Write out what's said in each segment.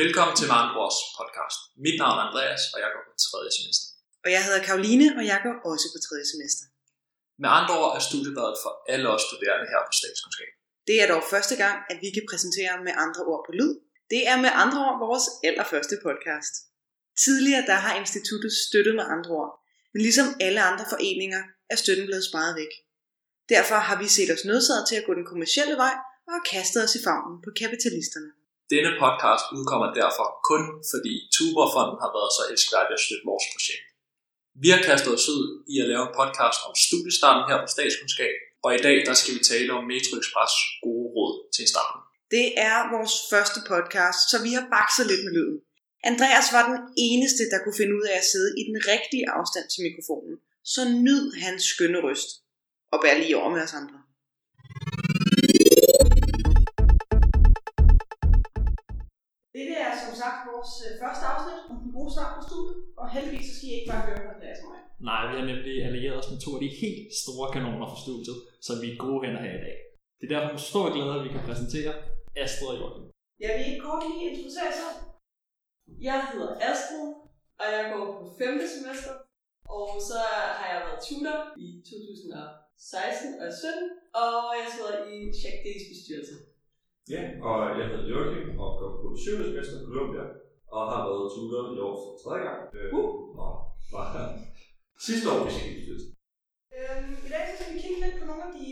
Velkommen til Marnbrors podcast. Mit navn er Andreas, og jeg går på tredje semester. Og jeg hedder Karoline, og jeg går også på tredje semester. Med andre ord er studiebladet for alle os studerende her på statskundskab. Det er dog første gang, at vi kan præsentere med andre ord på lyd. Det er med andre ord vores allerførste podcast. Tidligere der har instituttet støttet med andre ord, men ligesom alle andre foreninger er støtten blevet sparet væk. Derfor har vi set os nødsaget til at gå den kommercielle vej og har kastet os i favnen på kapitalisterne. Denne podcast udkommer derfor kun fordi Tuberfonden har været så elskværdig at støtte vores projekt. Vi har kastet os ud i at lave en podcast om studiestarten her på statskundskab, og i dag der skal vi tale om Metro Express gode råd til starten. Det er vores første podcast, så vi har bakset lidt med lyden. Andreas var den eneste, der kunne finde ud af at sidde i den rigtige afstand til mikrofonen, så nyd hans skønne røst og bær lige over med os andre. Det er som sagt vores øh, første afsnit om den gode start på studiet, og heldigvis så skal I ikke bare høre på Andreas og mig. Nej, vi har nemlig allieret os med to af de helt store kanoner fra studiet, så vi er gode hænder her i dag. Det er derfor med stor glæde, at vi kan præsentere Astrid og Joachim. Jeg vil ikke kort lige introducere selv. Jeg hedder Astrid, og jeg går på 5. semester. Og så har jeg været tutor i 2016 og 17, og jeg sidder i Check Days bestyrelse. Ja, og jeg hedder Joachim og går på 7. semester på Columbia, og har været tutor i år for tredje gang. Øh, Uh. Og var sidste år i Sikkerhedsstyrelsen. Øhm, I dag så skal vi kigge lidt på nogle af de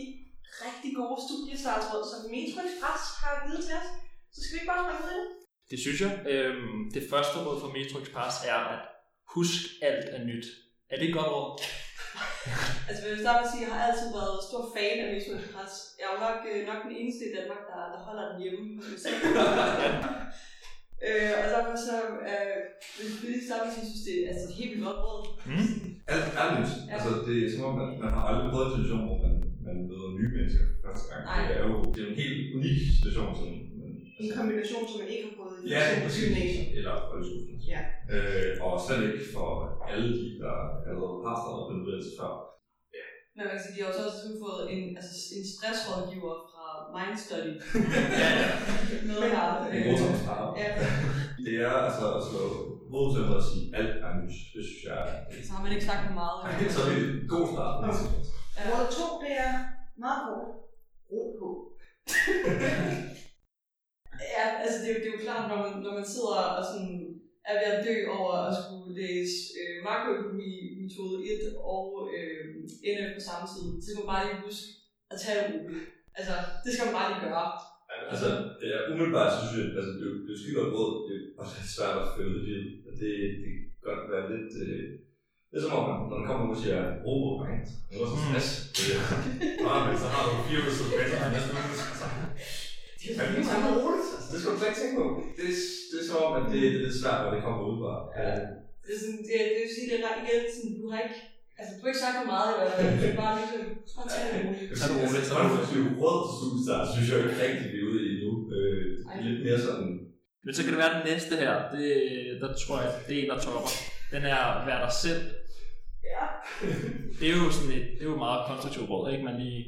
rigtig gode studiestartsråd, som Metro Express har givet til os. Så skal vi ikke bare springe ud i det? Det synes jeg. Øhm, det første råd for Metro Express er at husk alt er nyt. Er det et godt råd? Altså, jeg vil starte med at sige, at jeg har altid været stor fan af Metro Express. Jeg er jo nok, øh, nok den eneste i Danmark, der, der holder den hjemme. øh, og derfor så øh, vil jeg lige starte med at synes, det er altså, et helt vildt godt råd. Mm. Alt er nyt. Ja. Altså, det er som om, man, man har aldrig prøvet en situation, hvor man, man møder nye mennesker første gang. Nej. Det er jo det er en helt unik situation, som En kombination, som man ikke har prøvet i Ja, gymnasiet. Eller folkeskolen. Ja. Øh, og slet ikke for alle de, der allerede har startet på en uddannelse før. Men man kan sige, de har så også sådan fået en, altså, en stressrådgiver fra Mindstudy Ja, ja. med her. Det er god. Ja, Det er altså at slå til at sige, alt er nyt. Det synes jeg er så har man ikke sagt for meget. så er det en god start. det. Ja. Råd 2, det er meget kort. Ro på. Ja, altså det er, jo, det er jo klart, når man, når man sidder og sådan er ved at dø over at skulle læse øh, makroøkonomi metode 1 og øh, NF på samme tid, så skal man bare lige huske at tage det roligt. Altså, det skal man bare lige gøre. Altså, ja, umiddelbart synes jeg, altså, det er jo det er jo godt råd, det er også svært at følge det i. Og Det, det kan godt være lidt, øh, det er som om, når man kommer og siger, ro på, ikke? Det er så stress. Det er, ah, men så har du fire uger uge, så Det er meget er roligt, altså, det skal du slet ikke tænke på. Det, er, det er som om, at det, det er lidt svært, når det kommer ud fra. Ja. Det er sådan, det, det vil sige, det er ret igen, sådan, du har ikke, altså du har ikke sagt for meget i hvert fald, du bare ligesom, skal bare tage det roligt. Tag det roligt, tag det at roligt. er til studiestart, synes jeg ikke rigtig, vi er ude i nu. Øh, det er lidt mere sådan, Men så kan det være den næste her. Det, der tror jeg, det er en, der topper. Den er at være dig selv. Ja. Det er jo sådan et, det er jo et meget konstruktivt råd, ikke? Man lige,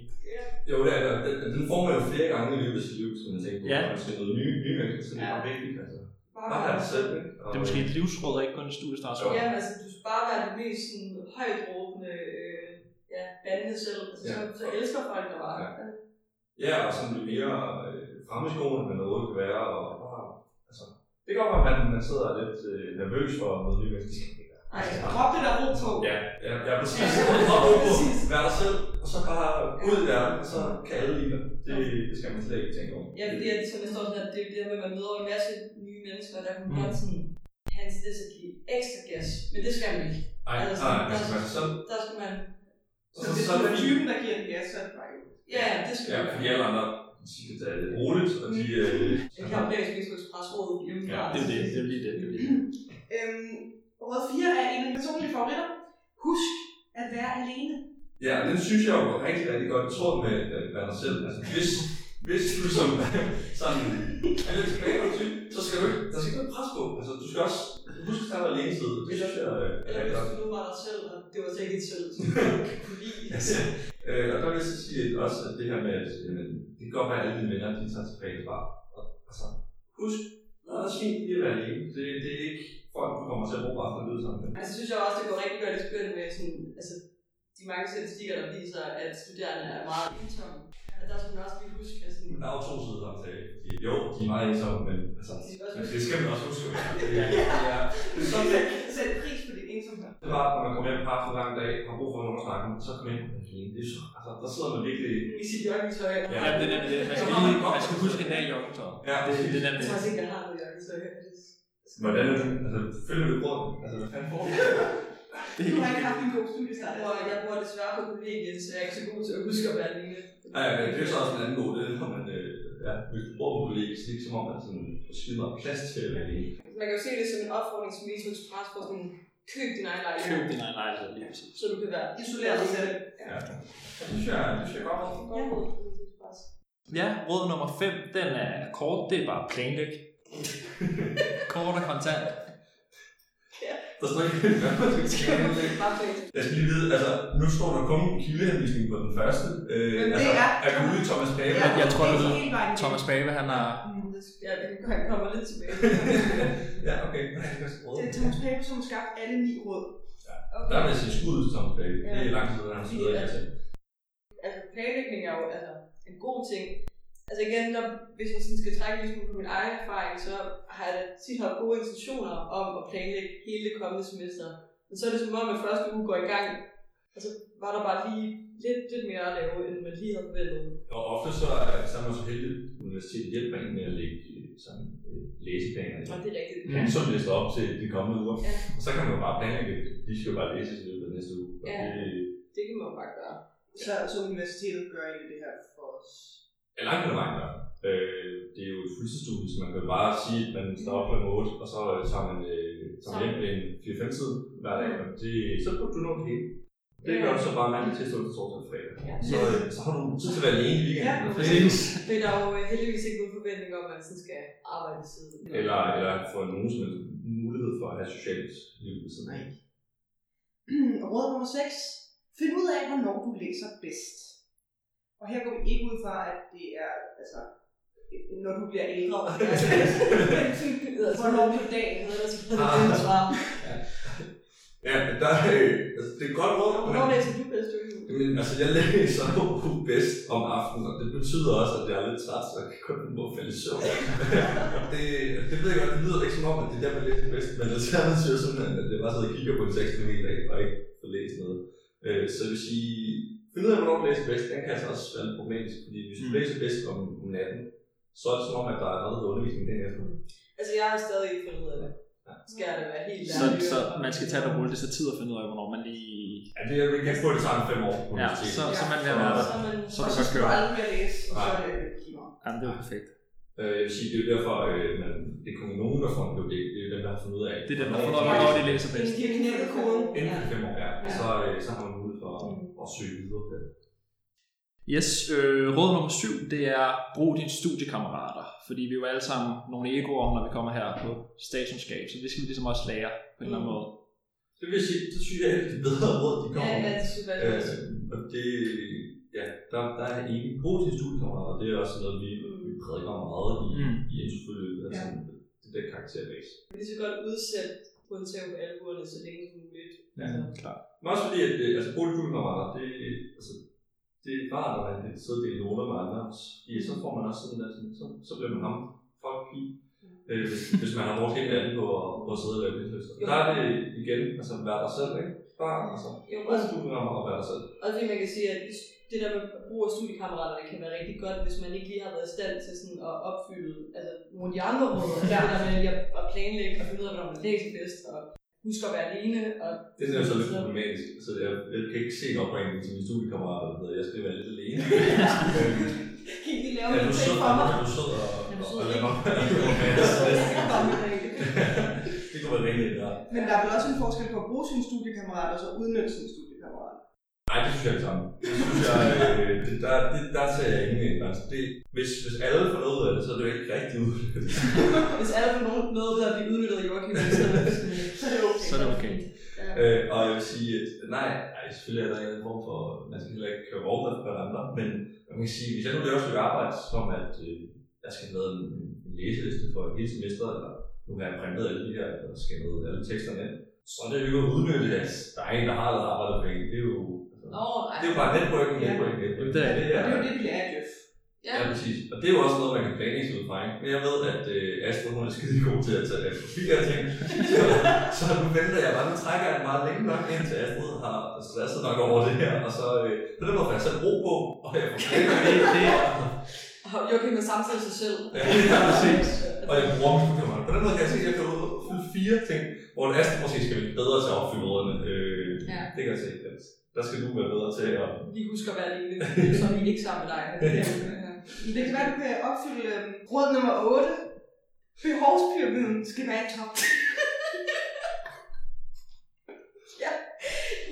Jo, det er. Den, den får man jo flere gange i løbet af sit liv, som man tænker på. Ja. Man skal noget nye, nye mennesker, så det er bare vigtigt. Altså. Bare, Bare være dig selv, ikke? Og, det er måske et livsråd, ikke kun et studiestartsråd. Ja, men altså, du skal bare være det mest sådan, højt råbende, øh, ja, bandende selv. Altså, Ja. så, så elsker folk dig bare. Ja. Ja, og sådan blive mere øh, fremmedskoende, end man overhovedet kan være. Og bare, altså, det kan godt være, at man, man sidder lidt øh, nervøs for noget nye mennesker. Det skal man ikke være. Ej, Drop det der ro på. Ja, ja, ja, præcis. Og ro på, vær dig selv, og så bare ud i verden, og så kan alle lide dig. Det, det skal man slet ikke tænke over. Ja, fordi at, som jeg står sådan, at det er det der med, at man møder en masse nye mennesker, der kan Mm. godt sådan have en tendens til at give ekstra gas. Men det skal man ikke. Nej, Altså, nej, der- skal selv. Der skal man, Så så, så er er det fint. typen, der giver den gas, så er det bare ja, det skal Ja, man fordi gøre. alle andre de skal tage det roligt, og de... Øh, Jeg kan opdage Metro Express råd hjemmefra. Ja, Det er det, det er lige det. det, er lige det. Øhm, råd 4 er en af mine personlige favoritter. Husk at være alene. Ja, og den synes jeg jo var rigtig, rigtig godt i tråd med at være dig selv. Altså, hvis, hvis du som sådan er lidt tilbage på typ, så skal du ikke, der skal ikke noget pres på. Altså, du skal også huske at tage dig alene tid. Det synes jeg øh, er Eller hvis du nu var dig selv, og det var så ikke et selv, som du kunne lide. Øh, og der vil jeg så sige at også at det her med, at jamen, det kan godt være, at alle dine venner de tager tilbage fra. Og, altså, husk, det er også fint lige at være alene. Det, det er ikke folk, du kommer til at bruge resten af livet sammen med. Altså, synes jeg også, det går rigtig godt i skøn med sådan, altså, de mange statistikker, der viser, at studerende er meget ensomme. At der skal man også lige huske, at sådan, der er jo to sider af tale. Jo, de er meget ensomme, men altså, de men det skal man også huske. Det, det, er, det er sådan, det, sæt pris på din ensomhed. det var, når man kommer hjem haft en lang dag, har brug for nogen at snakke med, så kom ind. Det er så, altså, der sidder man virkelig... I sit joggingtøj. Ja, Ja, det er nemlig det. Man skal, lige, man skal huske en dag i joggingtøj. Ja, Det, det er Jeg nemlig tror det. også ikke, jeg har noget joggingtøj. Hvordan er det? Altså, følger du råd? Altså, hvad fanden får du? Du har ikke haft en god studiestart. Jeg jeg bor desværre på kollegiet, så jeg er ikke så god til at huske at være alene. Ja, ja, det er så også en anden måde, det når man, øh, ja, hvis du bor på kollega, så er det ikke som om, at sådan, du skider plads til at være alene. Man kan jo se det som en opfordring som Metro Express for sådan, køb din egen lejlighed, Køb din egen lejlighed lige præcis. så du kan være Isolere dig selv. Ja. Det synes jeg, det synes jeg godt. Express. Ja, råd nummer 5, den er kort. Det er bare planlæg. kort og kontant. Der står ikke, hvad man skal fint. Jeg skal lige vide, altså, nu står der kun en kildehenvisning på den første. Øh, Men det altså, er- er gået ud i Thomas Pave. Ja, jeg tror, det det er er Thomas Bave, han har... Ja, kan komme lidt tilbage. ja, okay. Det er. Det Thomas Pape, som har skabt alle ni råd. Der vil jeg sige skud til Thomas Pave. Det er Ja. lang tid, siden, han sidder i altså, altså planlægning er jo altså, en god ting. Altså igen, når, hvis jeg sådan skal trække lidt på min egen erfaring, så har jeg tit haft gode intentioner om at planlægge hele det kommende semester. Men så er det som om, at første uge går i gang, og så var der bare lige lidt, lidt mere at lave, end man lige havde forventet. Og ofte så er, så man så heldig, at universitetet hjælper en med at lægge øh, sådan, øh, læseplaner. Og det er rigtigt. Mm. Så lister op til de kommende uger. Ja. Og så kan man jo bare planlægge, de skal jo bare læses i løbet af næste uge. Og Ja. det, Det kan man jo bare gøre. Så, så universitetet gør egentlig det her for os. Er langt hen ad vejen, øh, det er jo et fuldtidsstudie, så man kan jo bare sige, at man står op kl. 8, og så øh, tager man, øh, tager man hjem en 4-5 tid hver dag. Og det, så burde du nå det hele. Det gør du så bare mandag til torsdag og fredag. Ja. Så, øh, så har du tid til at være alene i weekenden. Ja, præcis. Men der er jo øh, heldigvis ikke nogen forventning om, at man sådan skal arbejde ved siden. Eller, eller få nogen som mulighed for at have socialt liv ved siden af. Råd nummer 6. Find ud af, hvornår du læser bedst. Og her går vi ikke ud fra, at det er, altså, når du bliver ældre og lærer bedst. Men hvornår på dagen. Ja, men der, øh, altså, det er et godt råd. Hvornår men- læser du bedst, du ikke? Men altså, jeg læser jo bedst om aftenen, og det betyder også, at jeg er lidt træt, så jeg kan kun må falde i søvn. det, det ved jeg godt, det lyder ikke som om, at det er der, man læser bedst, men alternativet er simpelthen, at jeg bare sidder og kigger på en 6 km i dag, og ikke får læst noget. Øh, så jeg vil sige, find ud af, hvornår du læser bedst, den kan altså også være lidt problematisk, fordi hvis du Mm. læser bedst om, om natten, så er det som om, at der er noget undervisning den efter. Altså, jeg har stadig ikke fundet ud af det. Skal da være helt Så, så man skal tage det roligt. Det tager tid at finde ud af, hvornår man lige... Ja, det er jo ikke på, det tager en fem år på Ja, universitetet. så, så man vil være der. Så er man... Så kan så man skal du aldrig mere læse, og så er det klinger. Jamen, det er perfekt. Øh, jeg vil sige, det er jo derfor, øh, man, det er kommunen, der får en det, det er jo dem, der har fundet ud af. Det er dem, der får noget, hvornår de læser bedst. De har knækket koden. Inden for fem år, ja. Ja. Så, øh, så har man at søge videre på det. Yes, øh, råd nummer syv, det er brug dine studiekammerater. Fordi vi er jo alle sammen nogle egoer, når vi kommer her på statskundskab, så det skal vi ligesom også lære på en eller anden måde. Det vil sige, det synes jeg er de bedre råd, de Ja, kommer ja, med. det synes jeg Øh, også. og det, ja, der, der er en brug til studiekammerater, og det er også noget, vi, Mm. vi prædiker meget i, Mm. i introforløbet, altså Ja. det der karakterbase. Vi så godt udsætte tæv på albuerne så længe som muligt. Ja. Altså, Klart. Men også fordi, at det, altså brug til studiekammerater, det, altså, det er rart, at man kan sidde og dele noter med andre, fordi så får man også sådan der, sådan, så, så bliver man ham folk i. Øh, hvis, hvis man har brugt hele natten på at, på at sidde og lave lidt. Der er det igen, altså vær dig selv, ikke? Bare, altså, Jo, også- studiekammerater og vær dig selv. Også fordi man kan sige, at det der med brug af studiekammerater kan være rigtig godt, hvis man ikke lige har været i stand til sådan at opfylde altså, nogle af de andre råd. Altså Ja. det der med lige at, at planlægge og finde ud af, hvornår man læser bedst, og huske at være alene. Og, Det er så lidt problematisk. Så jeg, jeg kan ikke se en opringning til mine studiekammerater, der hedder, jeg skal være lidt alene. Kan I lave en du ting for mig? er du sød og, du og, sød? og lade mig Det kunne være rent ja. Men der er vel også en forskel på at bruge sine studiekammerater, og så udnytte sine studiekammerater. Nej, det synes jeg ikke sammen. Det synes jeg, øh, det, der, det, der ser jeg ingen grænse. Det, hvis, hvis alle får noget ud af det, så er det jo ikke rigtig ud. Hvis alle får nogen noget ud af at blive udnyttet af Joachim, så er det sådan, Så er det okay. Så er det okay. Ja. øh, og jeg vil sige, at nej, nej, selvfølgelig er der en eller anden form for, man skal heller ikke køre rovdrift på andre, men man kan sige, hvis jeg nu laver et stykke arbejde, som at øh, jeg skal have en, en læseliste for hele semesteret, eller nu har jeg printet alle de her, eller scannet alle teksterne ind. Så er det jo ikke at der er en, der har lavet arbejdet på en. Det er jo, altså, Nå, det er jo bare networking, Ja. networking, networking. Det er- det Og her. det er jo det, vi lærer i Djøf. Ja. Ja, præcis. Og det er jo også noget, man kan planlægge sig ud fra. Ikke? Men jeg ved, at øh, Astrid, hun er skide god til at tage fotografier og ting. Så, så nu venter jeg bare, nu trækker jeg meget længe nok ind til Astrid har stresset nok over det her. Og så øh, på den måde får jeg selv ro på, og jeg får planlagt det. Og Joachim er samtidig sig selv. Ja, ja, præcis. Og jeg bruger min computer. På den måde kan jeg se, at jeg kan udfylde fire ting, hvor en Astrid måske skal blive bedre til at opfylde rådene. Øh, Ja. Det kan jeg se. at Der skal du være bedre til at... Vi husker at være alene, så er vi ikke sammen med dig. Det kan være, du kan opfylde øhm, råd nummer 8. Behovspyramiden skal være i top.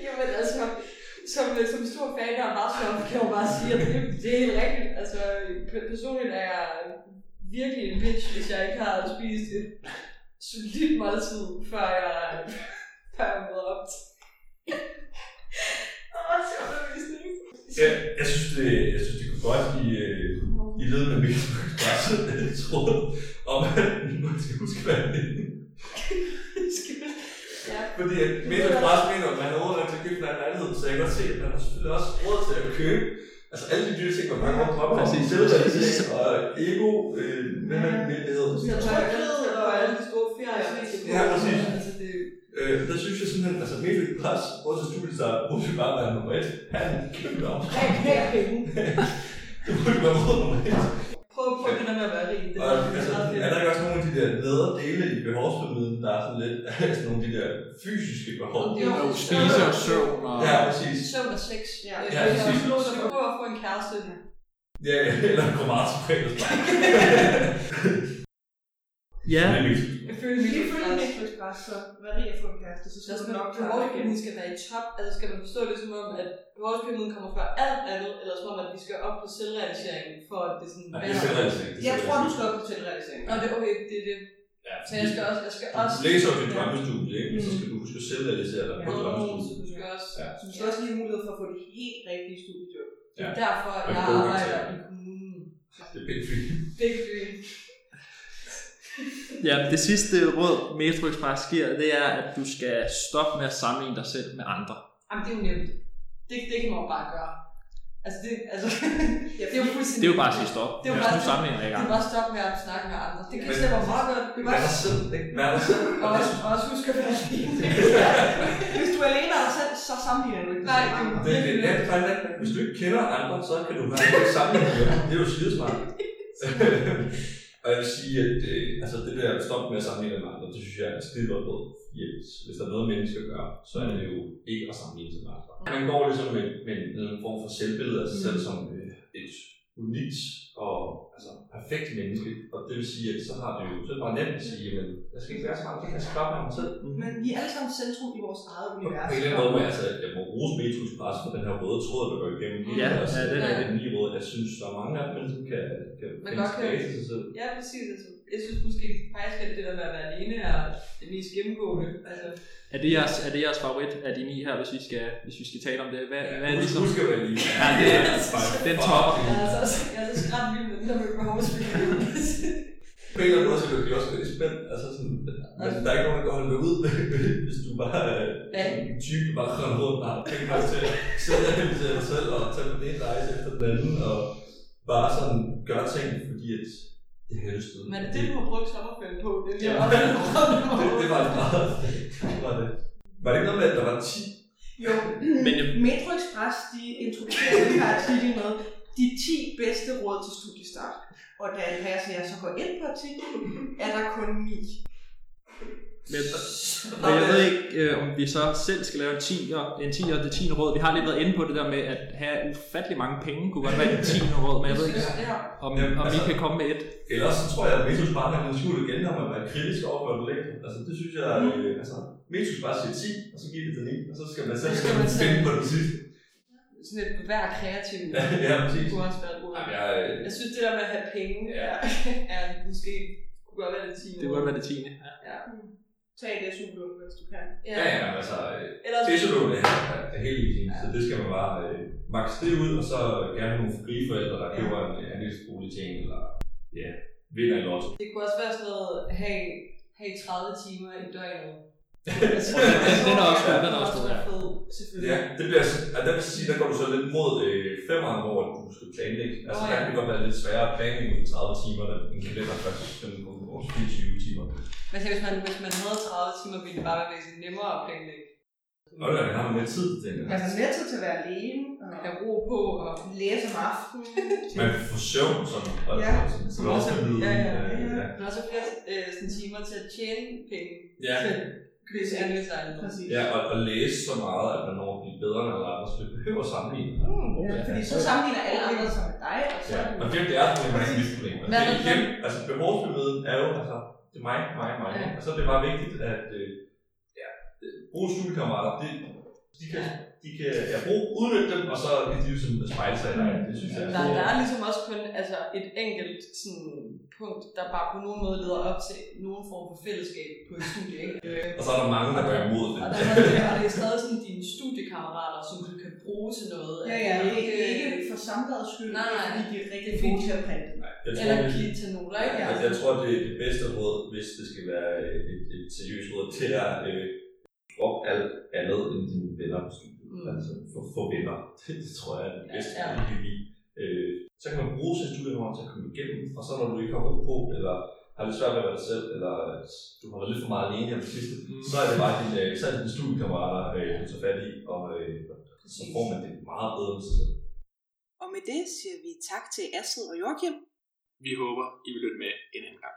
Jamen altså, som, som stor fan af Varsov, kan jeg jo bare sige, at det, det er helt rigtigt. Altså, pe- personligt er jeg virkelig en bitch, hvis jeg ikke har spist et solidt måltid, før jeg, før jeg møder op til. Ja, jeg synes, det, jeg synes, det kunne godt i, øh, i led med Mikkel Presse tråd om, at man skal huske, hvad det er. Ja. Fordi at Mikkel Presse mener, at man har råd til at købe en lejlighed, så jeg kan godt se, at man har selvfølgelig også råd til at købe Altså alle de dyre ting, man mange år drømmer om. Præcis. Selvrealisering og ego, øh, hvad man det hedder. Så tryghed og alle de store ferier. Ja, præcis. Altså, det, Øh, der synes jeg simpelthen, altså Mikkel Pres, vores studiestart, burde jo bare være nummer et. Han er en kæmpe om. Hey, hey, penge. Det burde være råd nummer et. prøv, prøv det der med at være rig. Det Og er, altså, er der ikke også nogle af de der nedre dele i behovspyramiden, der er sådan lidt, sådan nogle af de der fysiske behov? Det er Jo, spise og søvn og... Ja, præcis. Søvn og sex. Ja. Ja, præcis. jeg har så prøv at få en kæreste. Ja, eller gå meget til. Ja. Jeg føler mig vi følger Netflix bare, så hvad rig at få en kæreste, så skal du skal nok klare det igen. skal være i top. Altså skal man forstå det som om, at behovspyramiden kommer før alt andet, eller som om, at vi skal op på selvrealisering, for at det sådan... Nej, det er selvrealisering. det er Jeg tror, du skal op på selvrealisering. Nå, det er okay, det er det. Ja, Så jeg skal også... Jeg skal også Du læser jo dit drømmestudie, ikke? Så skal du huske at selvrealisere dig på Ja. drømmestudie. så du skal også... Ja. Så du skal også lige have mulighed for at få det helt rigtige studiejob. Det er derfor, jeg arbejder i kommunen. Det er big free. Big dream. Ja, det sidste råd Metro Express giver, det er, at du skal stoppe med at sammenligne dig selv med andre. Jamen, det er jo nemt. Det, det kan man jo bare gøre. Altså, det, altså, det er jo fuldstændig... Det er jo bare at sige stop. Det er jo Ja, bare nu sammenligner jeg Det ikke er andre. bare at stoppe med at snakke med andre. Det kan Men- slippe meget godt. Det er Vær bare dig selv, ikke? Vær selv. og også, og også huske at være alene. Hvis du er alene af dig selv, så sammenligner du ikke Nej, med andre. Det, det, det er rigtigt. Hvis du ikke kender andre, så kan du være ikke sammenligne med dem. Det er jo skidesmart. og jeg vil sige, at øh, altså det der stop med at sammenligne med andre, det synes jeg er skide godt råd. Yes. Hvis der er noget, mennesker gør, så er det jo ikke at sammenligne sig med andre. Man går ligesom med, med en, form for selvbillede af sig selv som øh, et unikt og altså, perfekt menneske. Og det vil sige, at så har det jo så er bare nemt at sige, at jeg skal ikke være så meget, jeg skal klare mig selv. Men vi er alle sammen centrum i vores eget På univers. en eller anden måde må jeg, altså, jeg må rose Metrus Pres for den her røde tråd, der går igennem hele Ja, deres, ja, det er rigtigt. nye råd. Jeg synes, der er mange af dem, sådan kan, kan Man finde godt kan- sig selv. Ja, præcis. Altså, jeg synes måske faktisk, at det der med at være alene er det mest gennemgående. Altså, Er det, jeres, er det jeres favorit af de ni her, hvis vi skal, hvis vi skal tale om det? Hvad, hvad er ligesom... Husk at være lige. Ja, det er den topper. jeg er altså, jeg er så skræt vild med den der med behovspyramiden. På en eller anden måde, så det også lidt spændt. Altså sådan, men der er ikke nogen, der kan holde ud, hvis du bare er Ja. en type, der bare render rundt og har penge nok til at sætte til dig selv og tage på den ene rejse efter den anden og bare sådan gøre ting, fordi at det jeg lyst til. Men er det det, du har brugt sommerferien på? Det er Ja. det, det var det meget. Det var det. Var det ikke noget med, at der var 10 Jo, Men øh, Metro Express, de introducerer den her artikel med de 10 bedste råd til studiestart. Og da og jeg så går ind på artiklen, er der kun 9. Men, og jeg ved ikke, øh, om vi så selv skal lave en 10 en 10 og det 10. råd. Vi har lidt været inde på det der med at have ufattelig mange penge. kunne godt være en 10. råd, men jeg ved ikke, Ja. om, Jamen, om I altså- kan komme med et. Ellers så tror jeg, at Metus bare har en skjult igen, når man er kritisk over for det. Altså det synes jeg, øh, altså Metus bare siger 10, og så giver det til 9, og så skal man selv Så skal man finde på det sidste. Sådan et hver kreativ. Ja, ja, præcis. kunne også være et ord. Jamen, jeg, øh, Jeg synes, det der med at have penge er, er måske kunne godt være det 10. Det kunne godt være det 10. Ja. Ja. Tag et SU-lån, hvis du kan. Ja. ja, ja, altså, øh, Ellers, Fesolån er, er, er helt easy, så det skal man bare øh, max det ud, og så gerne nogle frie forældre, der køber en andelsbolig til en, eller ja, vinder i lotto. Det kunne også være sådan noget, have, have 30 timer i døgnet. altså, den er også god, den er også god, ja. Ja, det bliver så, og der vil sige, der går du så lidt mod øh, femmeren, hvor du skal planlægge. Altså, der ja. kan det godt være lidt sværere at planlægge på 30 timer, end en kalender først den på vores 24 timer. Men så hvis man, hvis man havde 30 timer, ville det bare være væsentligt nemmere at planlægge. Og der har man mere tid til det. Altså netto til at være alene og Have ro på og læse om aftenen. Man får søvn sådan, og Ja, sådan, som sådan, også er- ja, ja, ja. ja. men også flere øh, sådan timer til at tjene penge. Ja. Til at købe anlægsejendomme. Præcis. Ja, og, og læse så meget, at man når at blive bedre end alle andre, så det behøver at sammenligne. Ja, fordi så sammenligner alle andre sig med dig, og så Ja, det og det, det er et problem, det er et problem. Hvad det igen, altså behovsbemøden er jo, altså, det er mig, mig, mig. Ja. Og så er det bare vigtigt, at øh, ja, bruge studiekammerater, det, de kan, de kan ja, bruge, udnytte dem, og så kan de ligesom spejle sig i dig. Det synes jeg er Der, der er ligesom også kun altså, et enkelt sådan, punkt, der bare på nogen måde leder op til nogen form for fællesskab på et studie. Ikke? Øh, Og så er der mange, der går imod det. og, der, og, det, og det er stadig sådan dine studiekammerater, som du kan bruge til noget. Ja, ja, ikke, ikke for samværets skyld, Nej, nej. fordi de er rigtig Det gode fint. til at printe. Jeg tror, Eller det, give til noter, ikke? jeg, jeg tror, det er det bedste råd, hvis det skal være et, et seriøst råd, det er øh, drop alt andet end dine venner på studiet. Mm. Altså, få, få venner. Det, det, tror jeg er det bedste, Ja, ja, ja. kan lide. Øh, så kan man bruge sin studiekammerat til at komme igennem, og så når du ikke har ro på, eller har lidt svært ved at være dig selv, eller du har været lidt for meget alene her det sidste, Mm. så er det bare din, øh, så er det dine studiekammerater, øh, du tager fat i, og øh, så får man det meget bedre med sig selv. Og med det siger vi tak til Astrid og Joachim. Vi håber, I vil lytte med en anden gang.